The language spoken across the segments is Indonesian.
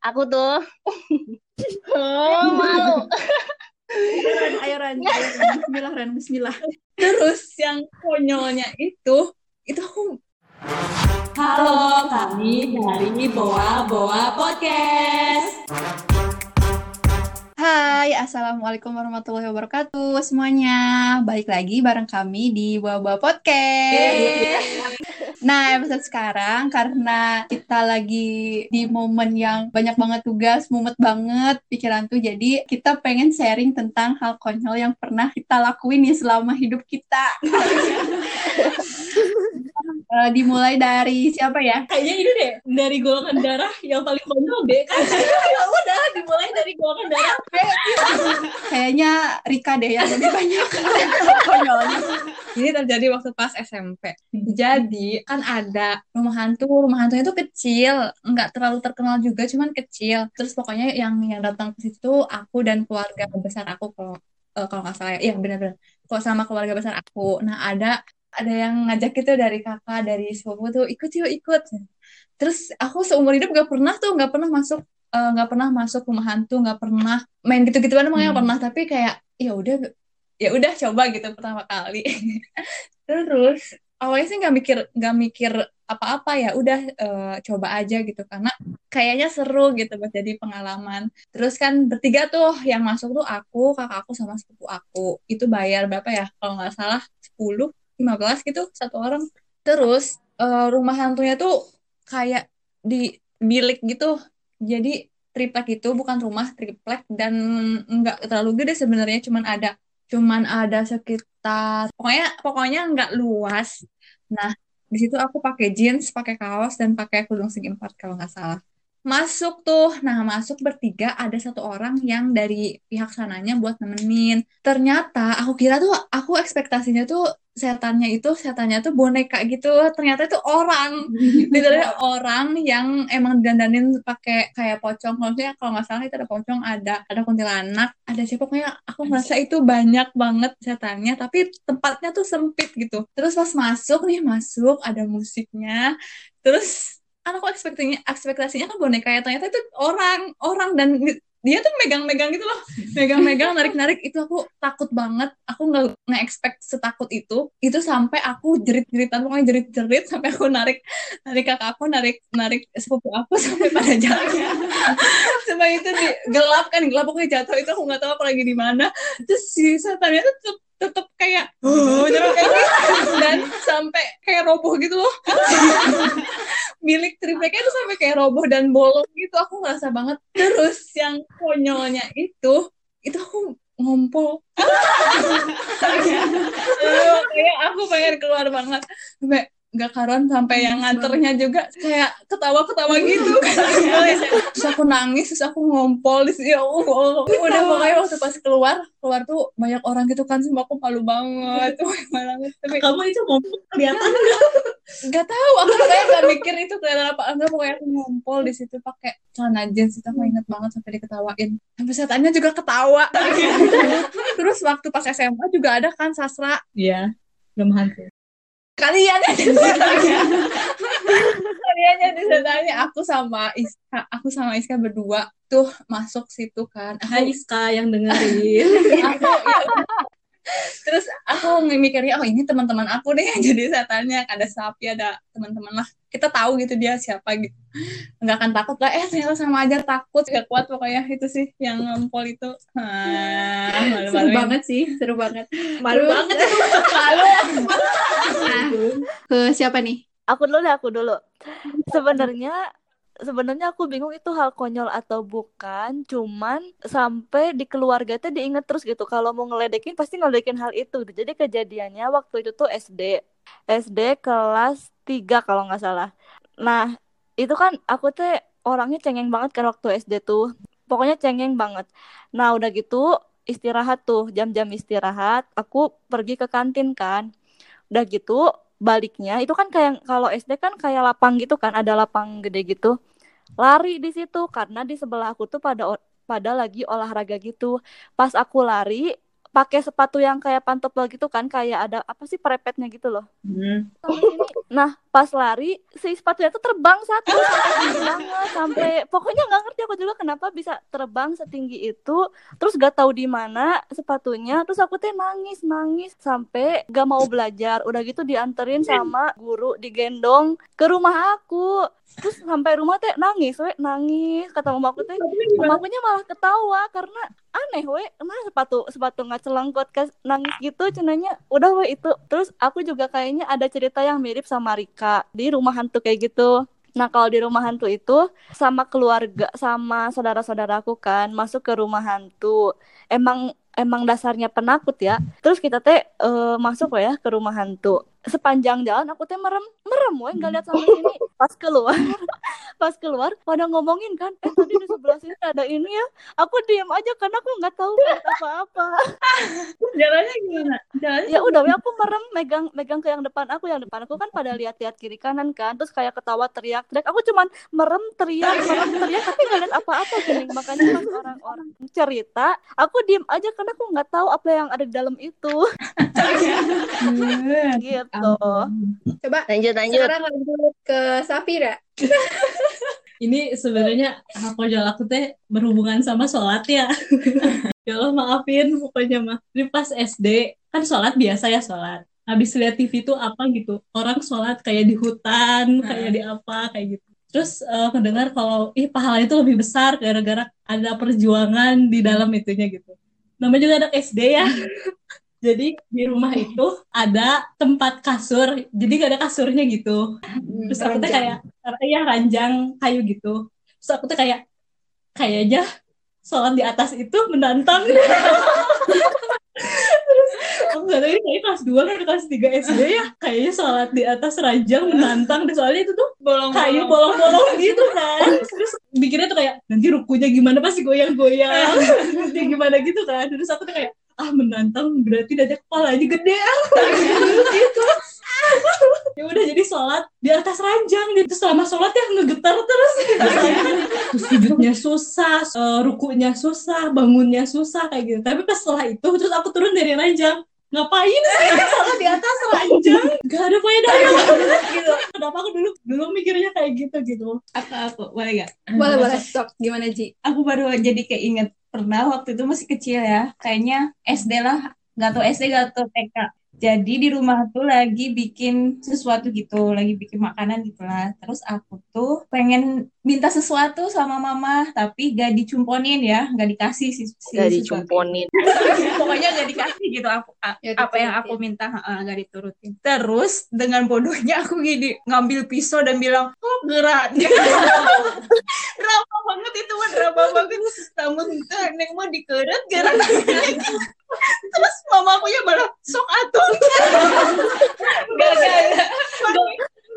aku tuh oh, malu Ren, ayo Ren. Bismillah Ren, Bismillah. Terus yang konyolnya itu, itu aku Halo, kami dari Boa Boa Podcast. Hai, Assalamualaikum warahmatullahi wabarakatuh semuanya. Balik lagi bareng kami di Waba Podcast. Nah, episode sekarang karena kita lagi di momen yang banyak banget tugas, mumet banget pikiran tuh. Jadi kita pengen sharing tentang hal konyol yang pernah kita lakuin nih selama hidup kita. Eh, dimulai dari siapa ya? Kayaknya ini deh, dari golongan darah yang paling konyol B kan. ya udah, dimulai dari golongan darah B. Kayaknya Rika deh yang lebih banyak konyolnya. Ini terjadi waktu pas SMP. Jadi kan ada rumah hantu, rumah hantunya tuh kecil, nggak terlalu terkenal juga, cuman kecil. Terus pokoknya yang yang datang ke situ aku dan keluarga besar aku kalau eh, kalau nggak salah ya, iya benar-benar. Kok sama keluarga besar aku. Nah ada ada yang ngajak gitu dari kakak, dari sepupu tuh ikut yuk ikut. Terus aku seumur hidup gak pernah tuh nggak pernah masuk eh, nggak pernah masuk rumah hantu, nggak pernah main gitu-gituan emang nggak Hmm. pernah. Tapi kayak ya udah ya udah coba gitu pertama kali. Terus awalnya sih nggak mikir nggak mikir apa-apa ya udah eh, coba aja gitu karena kayaknya seru gitu buat jadi pengalaman. Terus kan bertiga tuh yang masuk tuh aku, kakak aku sama sepupu aku. Itu bayar berapa ya? Kalau nggak salah 10, 15 gitu satu orang. Terus eh, rumah hantunya tuh kayak di bilik gitu. Jadi triplek itu bukan rumah triplek dan nggak terlalu gede sebenarnya cuman ada cuman ada sekitar pokoknya pokoknya nggak luas. Nah, di situ aku pakai jeans, pakai kaos dan pakai kerudung segi empat kalau nggak salah. Masuk tuh, nah masuk bertiga ada satu orang yang dari pihak sananya buat nemenin. Ternyata aku kira tuh, aku ekspektasinya tuh setannya itu, setannya tuh boneka gitu. Ternyata itu orang, literally orang yang emang dandanin pakai kayak pocong. Kalau misalnya kalau nggak salah itu ada pocong, ada ada kuntilanak, ada siapa pokoknya aku merasa itu banyak banget setannya, tapi tempatnya tuh sempit gitu. Terus pas masuk nih masuk ada musiknya, terus kan aku ekspektasinya ekspektasinya kan boneka ya ternyata itu orang orang dan dia tuh megang-megang gitu loh. Megang-megang narik-narik. Itu aku takut banget. Aku nggak nge-expect setakut itu. Itu sampai aku jerit-jeritan. Pokoknya jerit-jerit sampai aku narik narik kakak aku narik narik sepupu aku sampai pada jatuh sampai itu di gelap kan gelap. Pokoknya jatuh itu aku nggak tahu aku lagi di mana. Terus si setannya tuh tetep, tetep kayak oh kayak dan sampai kayak roboh gitu loh. Milik tripleknya itu sampai kayak roboh dan bolong gitu. Aku ngerasa banget. Terus yang konyolnya itu itu aku ngompol. Aduh, kayak aku pengen keluar banget. Sampai nggak karuan sampai yang nganternya juga kayak ketawa-ketawa gitu terus aku nangis terus aku ngompol di sini. Ya Allah. Udah pokoknya waktu pas keluar keluar tuh banyak orang gitu kan sumpah aku malu banget. Banget. Tapi Kamu itu ngomong kelihatan nggak? Tahu aku kayak nggak mikir itu kelihatan apa enggak. Pokoknya aku ngompol di situ pakai celana jeans itu aku inget banget sampai diketawain. Sampai setannya juga ketawa. Terus waktu pas SMA juga ada kan sastra. Iya, belum hantu. Kalian yang di setannya kalian yang di setannya aku sama Iska aku sama Iska berdua tuh masuk situ kan. Aku Hai Iska yang dengerin. aku terus aku mikirnya oh ini teman-teman aku deh. Yang jadi setannya ada sapi ada teman-teman lah. Kita tahu gitu dia siapa gitu. Nggak akan takut lah. Eh ternyata sama aja takut. Gak kuat pokoknya. Itu sih yang ngompol itu. Ah, Seru malu-maluin. banget sih, seru banget. Malu Terus- banget malu. Nah, ke siapa nih? aku dulu deh aku dulu. Sebenarnya sebenarnya aku bingung itu hal konyol atau bukan cuman sampai di keluarga itu diinget terus gitu. Kalau mau ngeledekin pasti ngeledekin hal itu jadi kejadiannya waktu itu tuh SD SD kelas 3 kalau nggak salah. Nah itu kan aku tuh orangnya cengeng banget kan waktu SD tuh. Pokoknya cengeng banget. Nah udah gitu istirahat tuh jam-jam istirahat aku pergi ke kantin kan. Udah gitu baliknya itu kan kayak kalau SD kan kayak lapang gitu kan ada lapang gede gitu. Lari di situ karena di sebelah aku tuh pada pada lagi olahraga gitu. Pas aku lari pakai sepatu yang kayak pantopel gitu kan kayak ada apa sih perepetnya gitu loh. Hmm. Nah pas lari si sepatunya tuh terbang satu sampai banget sampai pokoknya nggak ngerti aku juga kenapa bisa terbang setinggi itu terus gak tahu di mana sepatunya terus aku teh nangis nangis sampai gak mau belajar. Udah gitu dianterin sama guru digendong ke rumah aku. Terus sampai rumah teh nangis we nangis. Kata mama aku teh mama malah ketawa karena aneh we. Nah sepatu sepatu nggak celengkot nangis gitu cenanya udah we itu. Terus aku juga kayaknya ada cerita yang mirip sama Rika di rumah hantu kayak gitu Nah, kalau di rumah hantu itu sama keluarga, sama saudara-saudaraku kan masuk ke rumah hantu. Emang emang dasarnya penakut ya. Terus kita teh eh, masuk ya ke rumah hantu. Sepanjang jalan aku teh merem, merem we nggak lihat sampai sini. Pas keluar, pas keluar pada ngomongin kan, eh tadi di sebelah sini ada ini ya. Aku diam aja karena aku nggak tahu apa-apa. Jalannya gimana? Jalannya ya udah aku merem megang megang ke yang depan aku yang depan aku kan pada lihat-lihat kiri kanan kan terus kayak ketawa teriak-teriak aku cuman merem teriak merem teriak tapi nggak lihat apa-apa gini makanya pas orang-orang cerita aku diem aja karena aku nggak tahu apa yang ada di dalam itu gitu Coba Lanjut lanjut. sekarang lanjut ke Safira. ini sebenarnya konyol aku teh berhubungan sama sholat ya. ya Allah maafin pokoknya mah. Ini pas SD kan sholat biasa ya sholat. Habis lihat TV tuh apa gitu. Orang sholat kayak di hutan, kayak di apa, kayak gitu. Terus eh, mendengar kalau ih pahala itu lebih besar gara-gara ada perjuangan di dalam itunya gitu. Namanya juga anak SD ya. Jadi di rumah itu ada tempat kasur, jadi gak ada kasurnya gitu. Terus aku tuh kayak, ya ranjang kayu gitu. Terus aku tuh kayak, kayaknya sholat di atas itu menantang. Terus aku gak tahu ini kayak kelas 2 kan kelas 3 SD ya. Kayaknya sholat di atas ranjang menantang. Dan soalnya itu tuh kayu bolong-bolong gitu kan. Terus mikirnya tuh kayak, nanti rukunya gimana pasti goyang-goyang. Nanti gimana gitu kan. Terus aku tuh kayak, ah menantang berarti dada kepalanya gede. Gitu. Ya udah jadi sholat di atas ranjang. Gitu selama sholat ya ngegetar terus. Terus sujudnya susah eh, rukunya susah bangunnya susah kayak gitu. Tapi pas setelah itu terus aku turun dari ranjang ngapain sih sholat di atas ranjang gak ada faedahnya gitu kenapa aku dulu dulu mikirnya kayak gitu gitu Aku, aku, boleh gak? Boleh boleh stop. Gimana Ji? Aku baru jadi keinget pernah waktu itu masih kecil ya, kayaknya SD lah, nggak tahu SD nggak tahu TK. Jadi di rumah tuh lagi bikin sesuatu gitu, lagi bikin makanan gitu lah. Terus aku tuh pengen minta sesuatu sama mama, tapi gak dicumponin ya, gak dikasih sih. si Gak sesuatu. dicumponin. Pokoknya gak dikasih gitu aku a- Ya, apa yang aku minta heeh, gak diturutin. Terus dengan bodohnya aku gini ngambil pisau dan bilang, "Oh, gerak." drama banget itu mah drama banget. Namun neng mah dikeret gerak. Terus mama aku ya malah sok atuh. Gak gak gak.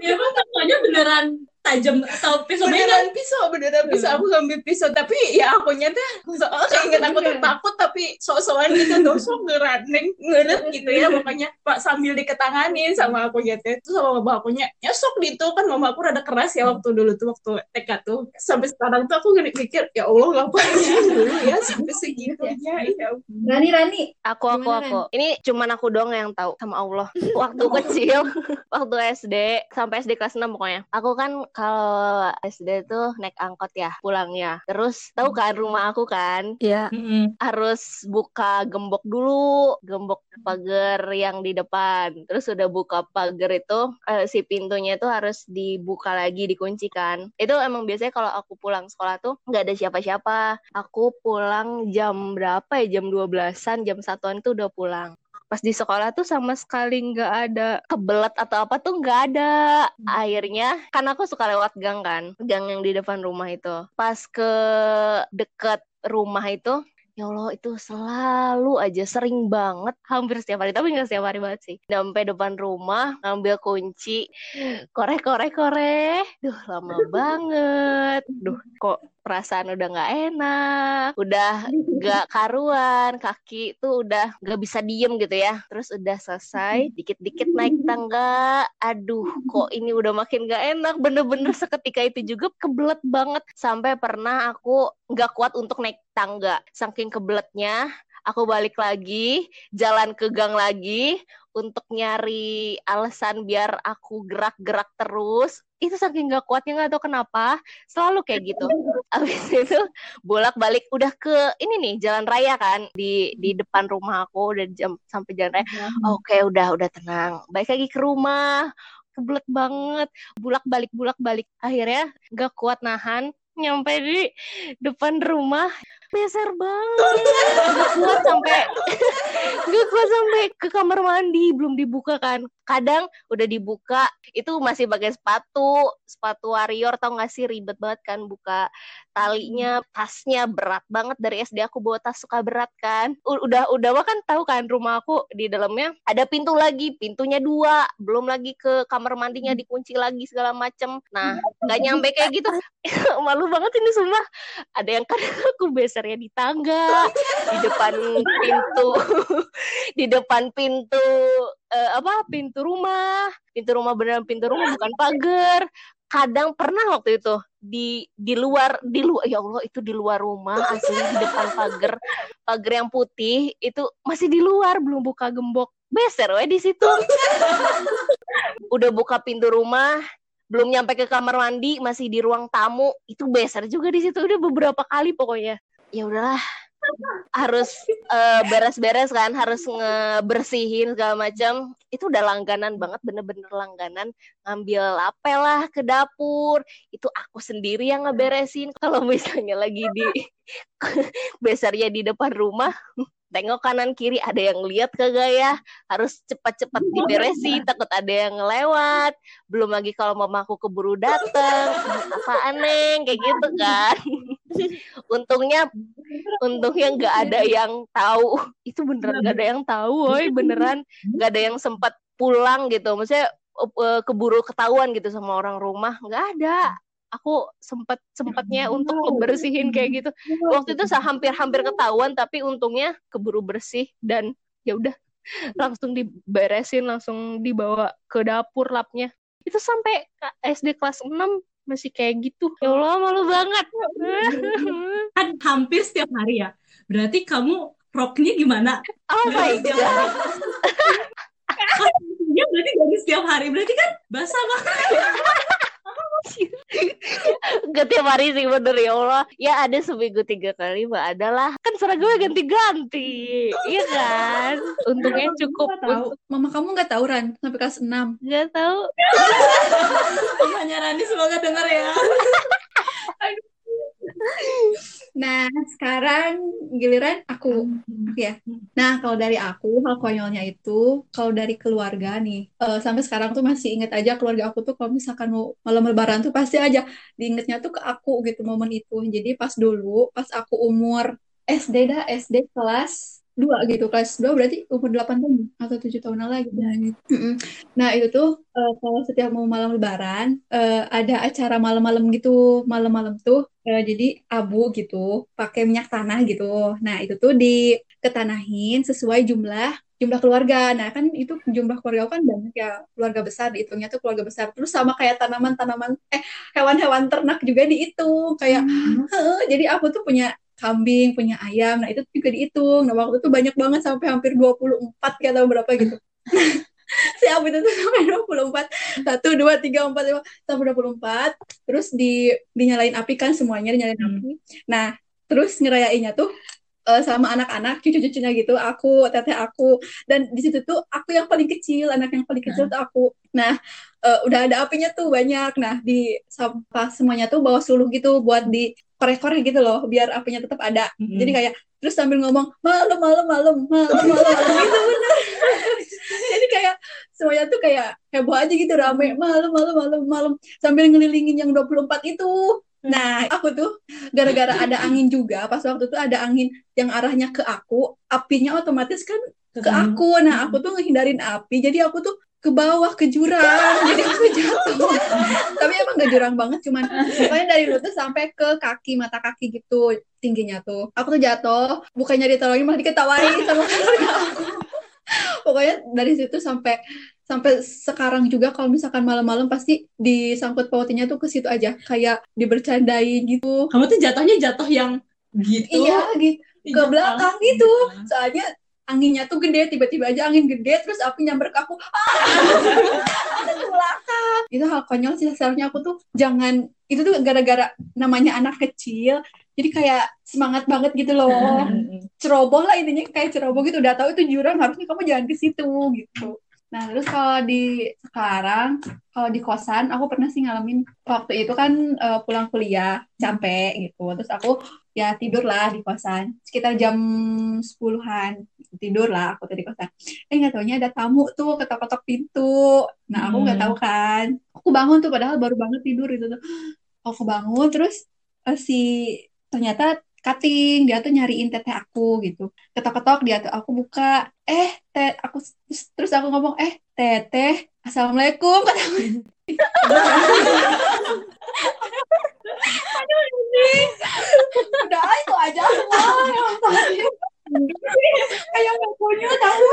ya kan beneran tajam atau pisau beneran pisau beneran pisau. Aku ngambil pisau. Tapi ya aku nyata soalnya keinget aku tuh takut tapi sok-sokan gitu tuh sok ngerat neng ngeret gitu ya makanya pak sambil diketanganin sama aku nyata itu sama mama aku nya ya sok gitu kan mama aku rada keras ya waktu dulu tuh waktu TK tuh. Sampai sekarang tuh aku mikir ya Allah ngapain dulu ya sampai ya Rani Rani. Aku aku Gimana, aku. Ini cuman aku doang yang tahu sama Allah. Waktu kecil, waktu SD sampai SD kelas 6 pokoknya. Aku kan kalau SD tuh naik angkot ya pulangnya. Terus tahu kan rumah aku kan ya harus buka gembok dulu, gembok pagar yang di depan. Terus udah buka pagar itu eh, si pintunya itu harus dibuka lagi, dikuncikan. Itu emang biasanya kalau aku pulang sekolah tuh nggak ada siapa-siapa. Aku pulang jam berapa ya? Jam 12-an, jam satuan itu udah pulang. Pas di sekolah tuh sama sekali nggak ada kebelet atau apa tuh nggak ada. Akhirnya kan aku suka lewat gang kan, gang yang di depan rumah itu. Pas ke deket rumah itu Ya Allah itu selalu aja sering banget hampir setiap hari tapi nggak setiap hari banget sih sampai depan rumah ngambil kunci korek korek korek duh lama banget duh kok perasaan udah nggak enak udah nggak karuan kaki tuh udah nggak bisa diem gitu ya. Terus udah selesai dikit-dikit naik tangga. Aduh kok ini udah makin nggak enak. Bener-bener seketika itu juga kebelet banget. Sampai pernah aku nggak kuat untuk naik tangga. Saking kebeletnya Aku balik lagi, jalan ke gang lagi untuk nyari alasan biar aku gerak-gerak terus. Itu saking gak kuatnya nggak tahu kenapa, selalu kayak gitu. Abis itu bolak-balik udah ke ini nih jalan raya kan di di depan rumah aku udah jam sampai jalan raya. Oke, udah udah tenang. Balik lagi ke rumah. Kebelet banget, bulak-balik bulak-balik. Akhirnya gak kuat nahan, nyampe di depan rumah beser banget. Gak kuat sampai gak kuat sampai ke kamar mandi belum dibuka kan. Kadang udah dibuka itu masih pakai sepatu sepatu warrior tau gak sih? Ribet banget kan buka talinya tasnya berat banget. Dari SD aku bawa tas suka berat kan. Udah udah mah kan tahu kan rumah aku di dalamnya ada pintu lagi pintunya dua. Belum lagi ke kamar mandinya dikunci lagi segala macem. Nah nggak nyampe kayak gitu. Malu banget ini semua. Ada yang kadang aku besernya di tangga di depan pintu di depan pintu eh, apa pintu rumah. Pintu rumah beneran pintu rumah bukan pagar. Kadang pernah waktu itu di di luar di luar ya Allah itu di luar rumah asli di depan pagar pagar yang putih itu masih di luar belum buka gembok. Beser we di situ. Udah buka pintu rumah belum nyampe ke kamar mandi masih di ruang tamu itu beser juga di situ. Udah beberapa kali pokoknya ya udahlah. Harus eh, beres-beres kan harus ngebersihin segala macam. Itu udah langganan banget bener-bener langganan. Ngambil apel lah ke dapur. Itu aku sendiri yang ngeberesin. Kalau misalnya lagi di besarnya di depan rumah tengok kanan kiri ada yang lihat kagak ya? Harus cepat-cepat diberesin takut ada yang ngelewat belum lagi kalau mamaku keburu dateng. Apa aneh kayak gitu kan untungnya untungnya nggak ada yang tahu. Itu beneran nggak ada yang tahu woi beneran. Nggak ada yang sempat pulang gitu. Maksudnya eh, keburu ketahuan gitu sama orang rumah. Nggak ada. Aku sempat sempatnya untuk ngebersihin kayak gitu. Waktu itu hampir-hampir ketahuan tapi untungnya keburu bersih dan ya udah langsung diberesin langsung dibawa ke dapur lapnya itu sampai SD kelas 6 masih kayak gitu. Ya Allah malu banget. Kan hampir setiap hari ya. Berarti kamu roknya gimana? Oh my god. ya berarti dari setiap hari. Berarti kan basah banget Gak tiap hari sih bener ya Allah. Ya ada seminggu tiga kali mah adalah Kan seragamnya ganti-ganti Iya kan? Untungnya cukup Nggak tahu. Mama kamu nggak tahu Ran sampai kelas 6. Gak tahu. Mamanya Rani semoga denger ya Nah, sekarang giliran aku ya. Nah, kalau dari aku hal konyolnya itu kalau dari keluarga nih, eh, sampai sekarang tuh masih inget aja keluarga aku tuh kalau misalkan mau malam lebaran tuh pasti aja diingetnya tuh ke aku gitu momen itu. Jadi pas dulu, pas aku umur SD dah, SD kelas 2 gitu, kelas 2 berarti umur 8 tahun atau 7 tahunan lagi. Mm-mm. Nah, itu tuh eh, kalau setiap mau malam lebaran eh, ada acara malam-malam gitu. Malam-malam tuh eh, jadi abu gitu, pakai minyak tanah gitu. Nah, itu tuh diketanahin sesuai jumlah jumlah keluarga. Nah, kan itu jumlah keluarga kan banyak ya, keluarga besar dihitungnya tuh keluarga besar. Terus sama kayak tanaman-tanaman eh hewan-hewan ternak juga dihitung kayak Heeh, jadi aku tuh punya kambing, punya ayam. Nah, itu juga dihitung. Nah, waktu itu banyak banget sampai hampir 24 kayak atau berapa gitu. si Abu itu tuh sampai 24 satu dua tiga empat lima sampai 24 terus di dinyalain api kan semuanya dinyalain api nah terus ngerayainnya tuh eh, sama anak-anak cucu-cucunya gitu aku teteh aku. Dan di situ tuh aku yang paling kecil anak yang paling kecil tuh aku. Nah eh, udah ada apinya tuh banyak. Nah di sampah semuanya tuh bawa suluh gitu buat di korek-korek gitu loh biar apinya tetap ada. Mm-mm. jadi kayak terus sambil ngomong malam malam malam malam malam malam gitu bener. Jadi kayak semuanya tuh kayak heboh aja gitu rame. Malam malam malam malam. Sambil ngelilingin yang 24 itu nah aku tuh gara-gara ada angin juga pas waktu itu ada angin yang arahnya ke aku apinya otomatis kan ke aku. Nah aku tuh ngehindarin api jadi aku tuh ke bawah ke jurang. Jadi aku jatuh. Tapi emang gak jurang banget cuman pokoknya dari lutut sampai ke kaki mata kaki gitu tingginya tuh. Aku tuh jatuh bukannya ditolongin malah diketawain sama keluarga aku. Pokoknya dari situ sampai sampai sekarang juga kalau misalkan malam-malam pasti disangkut pautinya tuh ke situ aja. Kayak dibercandain gitu. Kamu tuh jatuhnya jatuh yang gitu. Iya gitu ke belakang gitu. Soalnya anginnya tuh gede tiba-tiba aja angin gede terus api nyamber ke aku. Ah! ke belakang. Itu hal konyol sih seharusnya aku tuh jangan itu tuh gara-gara namanya anak kecil jadi kayak semangat banget gitu loh. Ceroboh lah intinya kayak ceroboh gitu. Udah tahu itu jurang harusnya kamu jangan ke situ gitu nah terus kalau di sekarang kalau di kosan aku pernah sih ngalamin. Waktu itu kan eh, pulang kuliah capek gitu. Terus aku ya tidur lah di kosan. Sekitar jam 10-an tidur lah aku tadi kosan. Eh nggak taunya ada tamu tuh ketok-ketok pintu. Nah aku nggak Hmm. tahu kan. Aku bangun tuh padahal baru banget tidur itu tuh. Aku bangun terus eh, si ternyata cutting dia tuh nyariin teteh aku gitu. Ketok-ketok dia tuh aku buka. Eh teh aku terus, terus aku ngomong eh teteh assalamualaikum kata aku. udah itu aja. semua kayak nggak punya tahu.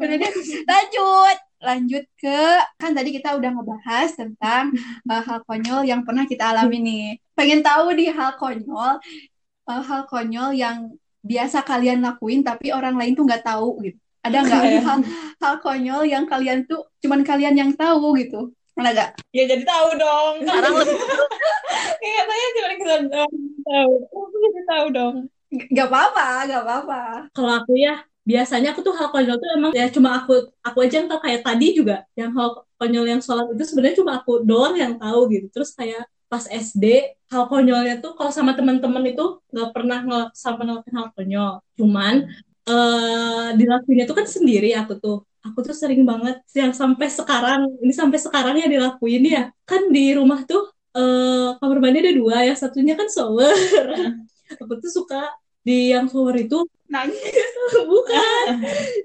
Udah deh, lanjut. Lanjut ke kan tadi kita udah ngebahas tentang uh, hal konyol yang pernah kita alami nih. Pengen tahu di hal konyol uh, hal konyol yang biasa kalian lakuin tapi orang lain tuh nggak tahu gitu. Ada nggak hal hal konyol yang kalian tuh cuman kalian yang tahu gitu? Ada nggak? Ya jadi tahu dong. Sekarang lebih Iya, saya cuma kita doang tahu. Aku jadi tahu dong. Nggak apa-apa nggak apa-apa. Kalau aku ya biasanya aku tuh hal konyol tuh emang ya cuma aku aku aja yang tahu. Kayak tadi juga yang hal konyol yang sholat itu sebenarnya cuma aku doang yang tahu gitu. Terus kayak pas SD hal konyolnya tuh kalau sama teman-teman itu nggak pernah nge sama ngelakuin hal konyol. Cuman eh dilakuinnya tuh kan sendiri aku tuh. Aku tuh sering banget yang sampai sekarang ini sampai sekarang ya dilakuin ya. Kan di rumah tuh eh kamar mandi ada dua ya satunya kan shower. Aku tuh suka di yang shower itu? Nangis bukan.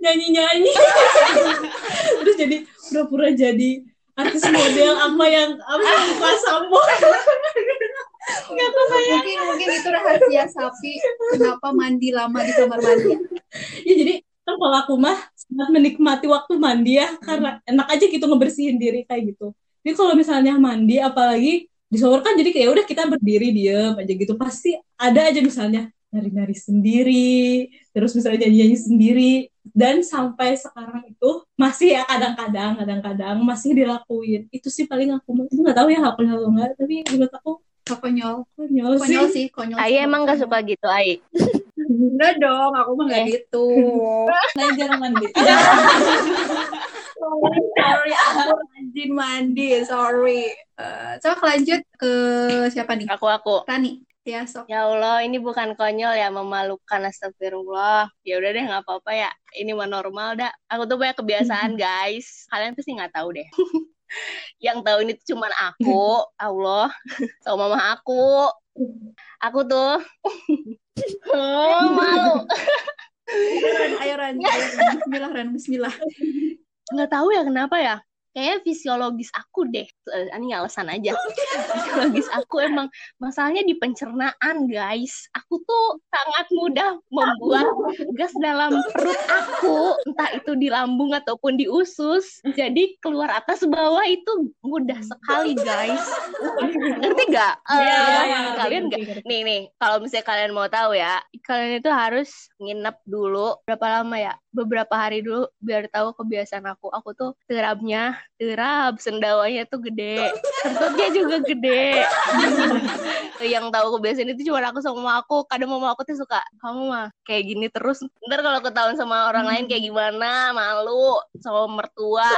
Nyanyi-nyanyi. Terus jadi pura-pura jadi artis model apa yang apa yang buka sampo mungkin mungkin itu rahasia sapi. Kenapa mandi lama di kamar mandi? Ya jadi kan kalau aku mah sangat menikmati waktu mandi ya karena enak aja gitu ngebersihin diri kayak gitu. Jadi kalau misalnya mandi apalagi di shower kan jadi kayak udah kita berdiri diem aja gitu. Pasti ada aja misalnya nari-nari sendiri terus misalnya nyanyi-nyanyi sendiri. Dan sampai sekarang itu masih ya kadang-kadang kadang-kadang masih dilakuin. Itu sih paling aku itu nggak tahu ya hal konyol atau enggak tapi menurut aku konyol. Konyol, konyol sih sih konyol Ai emang gak suka gitu Ai? Enggak dong aku mah nggak Eh. gitu. Nah, jarang mandi. sorry aku rajin mandi sorry. Eh, coba lanjut ke siapa nih? Aku aku. Rani ya sok Ya Allah, ini bukan konyol ya, memalukan astagfirullah. Ya udah deh, nggak apa-apa ya. Ini mah normal dah. Aku tuh banyak kebiasaan, guys. Kalian pasti nggak tahu deh. Yang tahu ini tuh cuman aku, Allah, sama mama aku. Aku tuh oh, malu. Ayo Ran, ayo Ran. Bismillah Ran, Bismillah. Nggak tahu ya kenapa ya. Kayaknya fisiologis aku deh. Eh, Ini alasan aja. Fisiologis aku emang masalahnya di pencernaan, guys. Aku tuh sangat mudah membuat gas dalam perut aku, entah itu di lambung ataupun di usus. Jadi keluar atas bawah itu mudah sekali, guys. Ngerti nggak? Eh, Iya, iya, iya, kalian nggak? ngerti. Nih nih, kalau misalnya kalian mau tahu ya, kalian itu harus nginep dulu berapa lama ya? Beberapa hari dulu biar tahu kebiasaan aku. Aku tuh terapnya terap, sendawanya tuh gede, kentutnya juga gede. yang tahu kebiasaan itu cuma aku sama mama aku. Kadang mama aku tuh suka, kamu mah kayak gini terus. Ntar kalau ketahuan sama orang lain kayak gimana, malu sama mertua.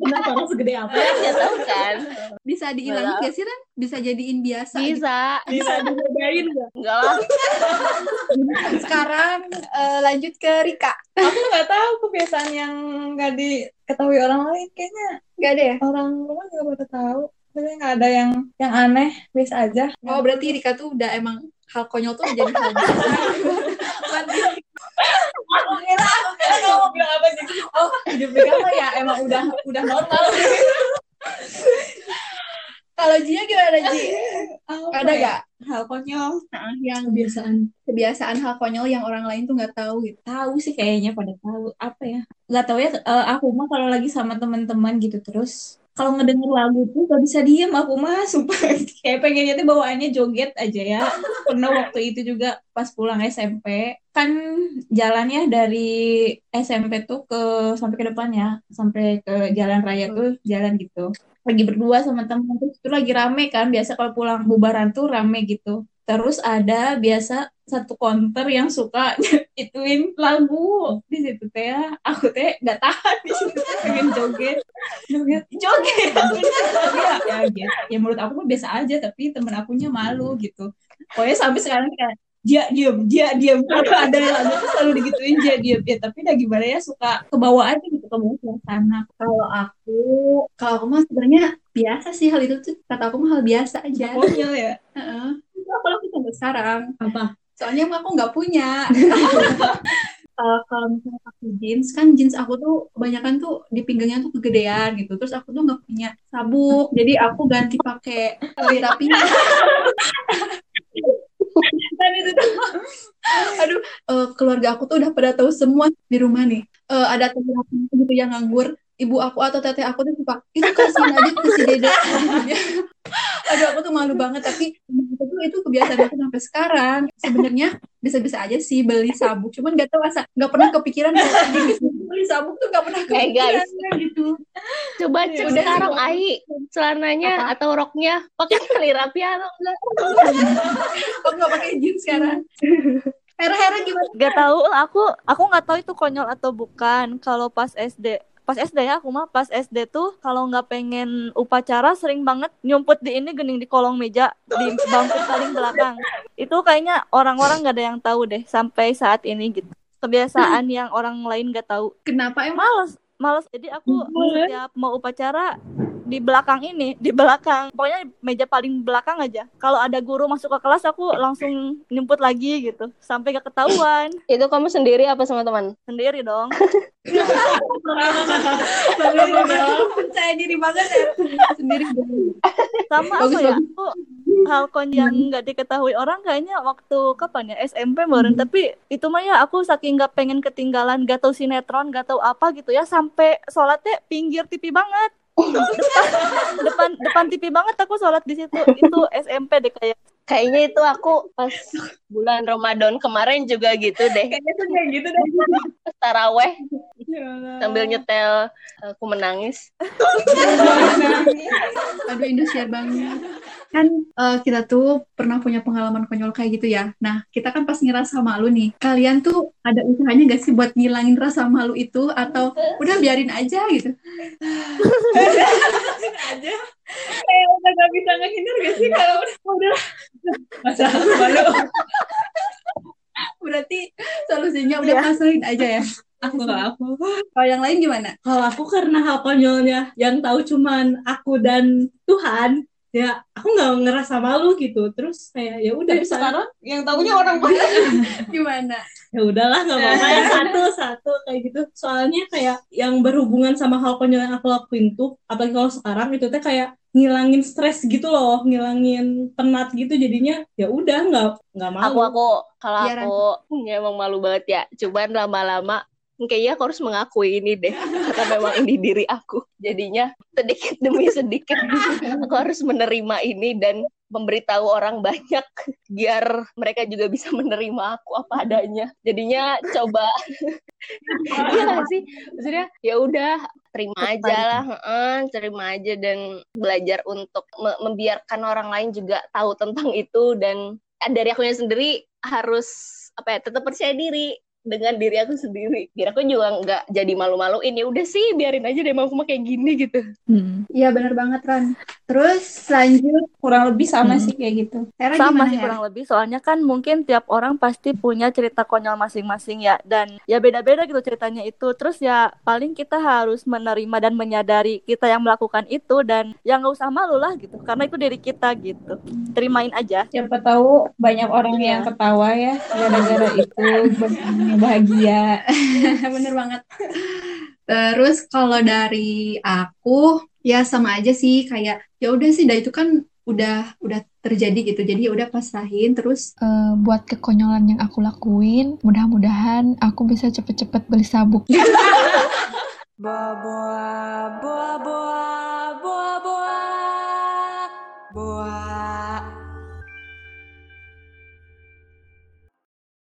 kenapa orang segede apa Ya tahu kan? Bisa dihilangin gak sih Ran? Bisa jadiin biasa gitu. Bisa. bisa dibedain nggak Enggak lah. Sekarang eh, lanjut ke Rika. Aku nggak tahu kebiasaan yang nggak diketahui orang lain. Kayaknya Gak ada ya? orang rumah juga pada tahu. Kayaknya nggak ada yang yang aneh, biasa aja. Oh berarti Rika tuh udah emang hal konyol tuh jadi hal biasa. Aku kira, aku kira kamu mau bilang apa sih? Oh, hidup Rika mah ya emang udah udah normal. Kalau Jia gimana Ji? Ada ya? gak hal konyol. Nah, yang kebiasaan kebiasaan hal konyol yang orang lain tuh nggak tahu gitu? tahu sih kayaknya pada tahu. Apa ya? Nggak tahu ya eh, aku mah kalau lagi sama teman-teman gitu terus kalau ngedenger lagu tuh gak bisa diem. Aku mah sumpah kayak pengennya tuh bawaannya joget aja ya. Pernah waktu itu juga pas pulang SMP kan jalannya dari SMP tuh ke sampai ke depan ya. Sampai ke jalan raya tuh jalan gitu lagi berdua sama temen terus itu lagi rame kan biasa kalau pulang bubaran tuh rame gitu. Terus ada biasa satu konter yang suka ituin lagu di situ teh ya. aku teh nggak tahan di situ pengen joget. Joget joget. Ya, ya, ya menurut aku mah biasa aja tapi temen akunya malu gitu. Pokoknya sampai sekarang kayak dia diem dia diem. Kalau ada lagu tuh selalu digituin dia diem. Ya tapi udah gimana ya suka kebawa aja gitu ke suasana. Kalau aku kalau aku mah sebenarnya biasa sih hal itu tuh. Kata aku mah hal biasa aja. Konyol ya? Heeh. itu apalagi sampai sekarang. Apa? soalnya emang aku nggak punya. Uh, kalau misalnya pakai jeans kan jeans aku tuh kebanyakan tuh di pinggangnya tuh kegedean gitu. Terus aku tuh nggak punya sabuk. Jadi aku ganti pakai tali rapinya dan itu tuh. Aduh uh, keluarga aku tuh udah pada tahu semua di rumah nih. Uh, ada tali rapinya gitu yang nganggur ibu aku atau teteh aku tuh suka itu kasihin aja ke si dede. Aduh aku tuh malu banget tapi itu itu kebiasaan aku sampai sekarang. Sebenarnya bisa-bisa aja sih beli sabuk cuman gak tahu asa nggak pernah kepikiran beli sabuk tuh nggak pernah Eh, kepikiran guys. gitu Coba cek Udah, sekarang. Ai celananya Apa? atau roknya pakai tali rapi atau enggak? aku nggak pakai jeans sekarang Hera-hera gimana Gak tahu aku aku nggak tahu itu konyol atau bukan. Kalau pas SD pas SD ya aku mah pas SD tuh kalau nggak pengen upacara sering banget nyumput di ini gening di kolong meja di bangku paling belakang itu kayaknya orang-orang nggak ada yang tahu deh sampai saat ini gitu kebiasaan yang orang lain nggak tahu. Kenapa emang? Males males. Jadi aku setiap mau upacara di belakang ini di belakang pokoknya meja paling belakang aja. Kalau ada guru masuk ke kelas aku langsung nyumput lagi gitu sampai gak ketahuan. Itu kamu sendiri apa sama teman? sendiri dong percaya diri banget ya. Sendiri sama apa ya? aku hal kon yang nggak diketahui orang kayaknya waktu kapan ya? SMP baru tapi itu mah ya aku saking nggak pengen ketinggalan gak tahu sinetron gak tahu apa gitu ya sampai sholatnya pinggir TV banget. Depan depan depan TV banget aku sholat di situ. Itu SMP deh kayak. Kayaknya itu aku pas bulan Ramadan kemarin juga gitu deh. kayaknya tuh kayak gitu deh Taraweh Ya sambil nyetel aku menangis. Aduh Indosiar banget. Kan eh, kita tuh pernah punya pengalaman konyol kayak gitu ya. Nah, kita kan pas ngerasa malu nih. Kalian tuh ada usahanya gak sih buat ngilangin rasa malu itu atau udah biarin aja gitu? aja kayak udah gak bisa ngehindar gak sih kalau udah udah masa malu Berarti solusinya udah pasrahin aja ya. aku gak aku Kalau yang lain gimana? Kalau aku karena hal konyolnya yang tahu cuman aku dan Tuhan, ya aku nggak ngerasa malu gitu. Terus kayak ya udah sekarang yang tahunya orang banyak Gimana? ya udahlah nggak apa-apa ya satu satu kayak gitu soalnya kayak yang berhubungan sama hal konyol yang aku lakuin tuh apalagi kalau sekarang itu teh kayak ngilangin stres gitu loh ngilangin penat gitu jadinya ya udah nggak nggak malu Aku aku kalau Iya, aku ya emang malu banget ya. Cuman lama-lama kayaknya aku harus mengakui ini deh karena memang ini diri aku. Jadinya sedikit demi sedikit aku harus menerima ini dan memberitahu orang banyak biar mereka juga bisa menerima aku apa adanya. Jadinya coba Iya nggak sih? Maksudnya ya udah terima aja lah, heeh, terima aja dan belajar untuk me- membiarkan orang lain juga tahu tentang itu dan dari akunya sendiri harus apa ya tetap percaya diri dengan diri aku sendiri. Biar aku juga nggak jadi malu-maluin ya udah sih biarin aja deh mau aku mah kayak gini gitu. Iya benar banget Ran. Terus lanjut kurang lebih sama Hmm. sih kayak gitu Hera sama gimana sih Hera? kurang lebih soalnya kan mungkin tiap orang pasti punya cerita konyol masing-masing ya dan ya beda-beda gitu ceritanya itu terus ya paling kita harus menerima dan menyadari kita yang melakukan itu dan ya nggak usah malu lah gitu karena itu diri kita gitu terimain aja siapa tahu banyak orang Iya. yang ketawa ya gara-gara itu bahagia Bener banget. Terus kalau dari aku ya sama aja sih kayak ya udah sih dah itu kan udah udah terjadi gitu. Jadi ya udah pasrahin terus Eh, buat kekonyolan yang aku lakuin, mudah-mudahan aku bisa cepet-cepet beli sabuk. Boa, boa, boa, boa.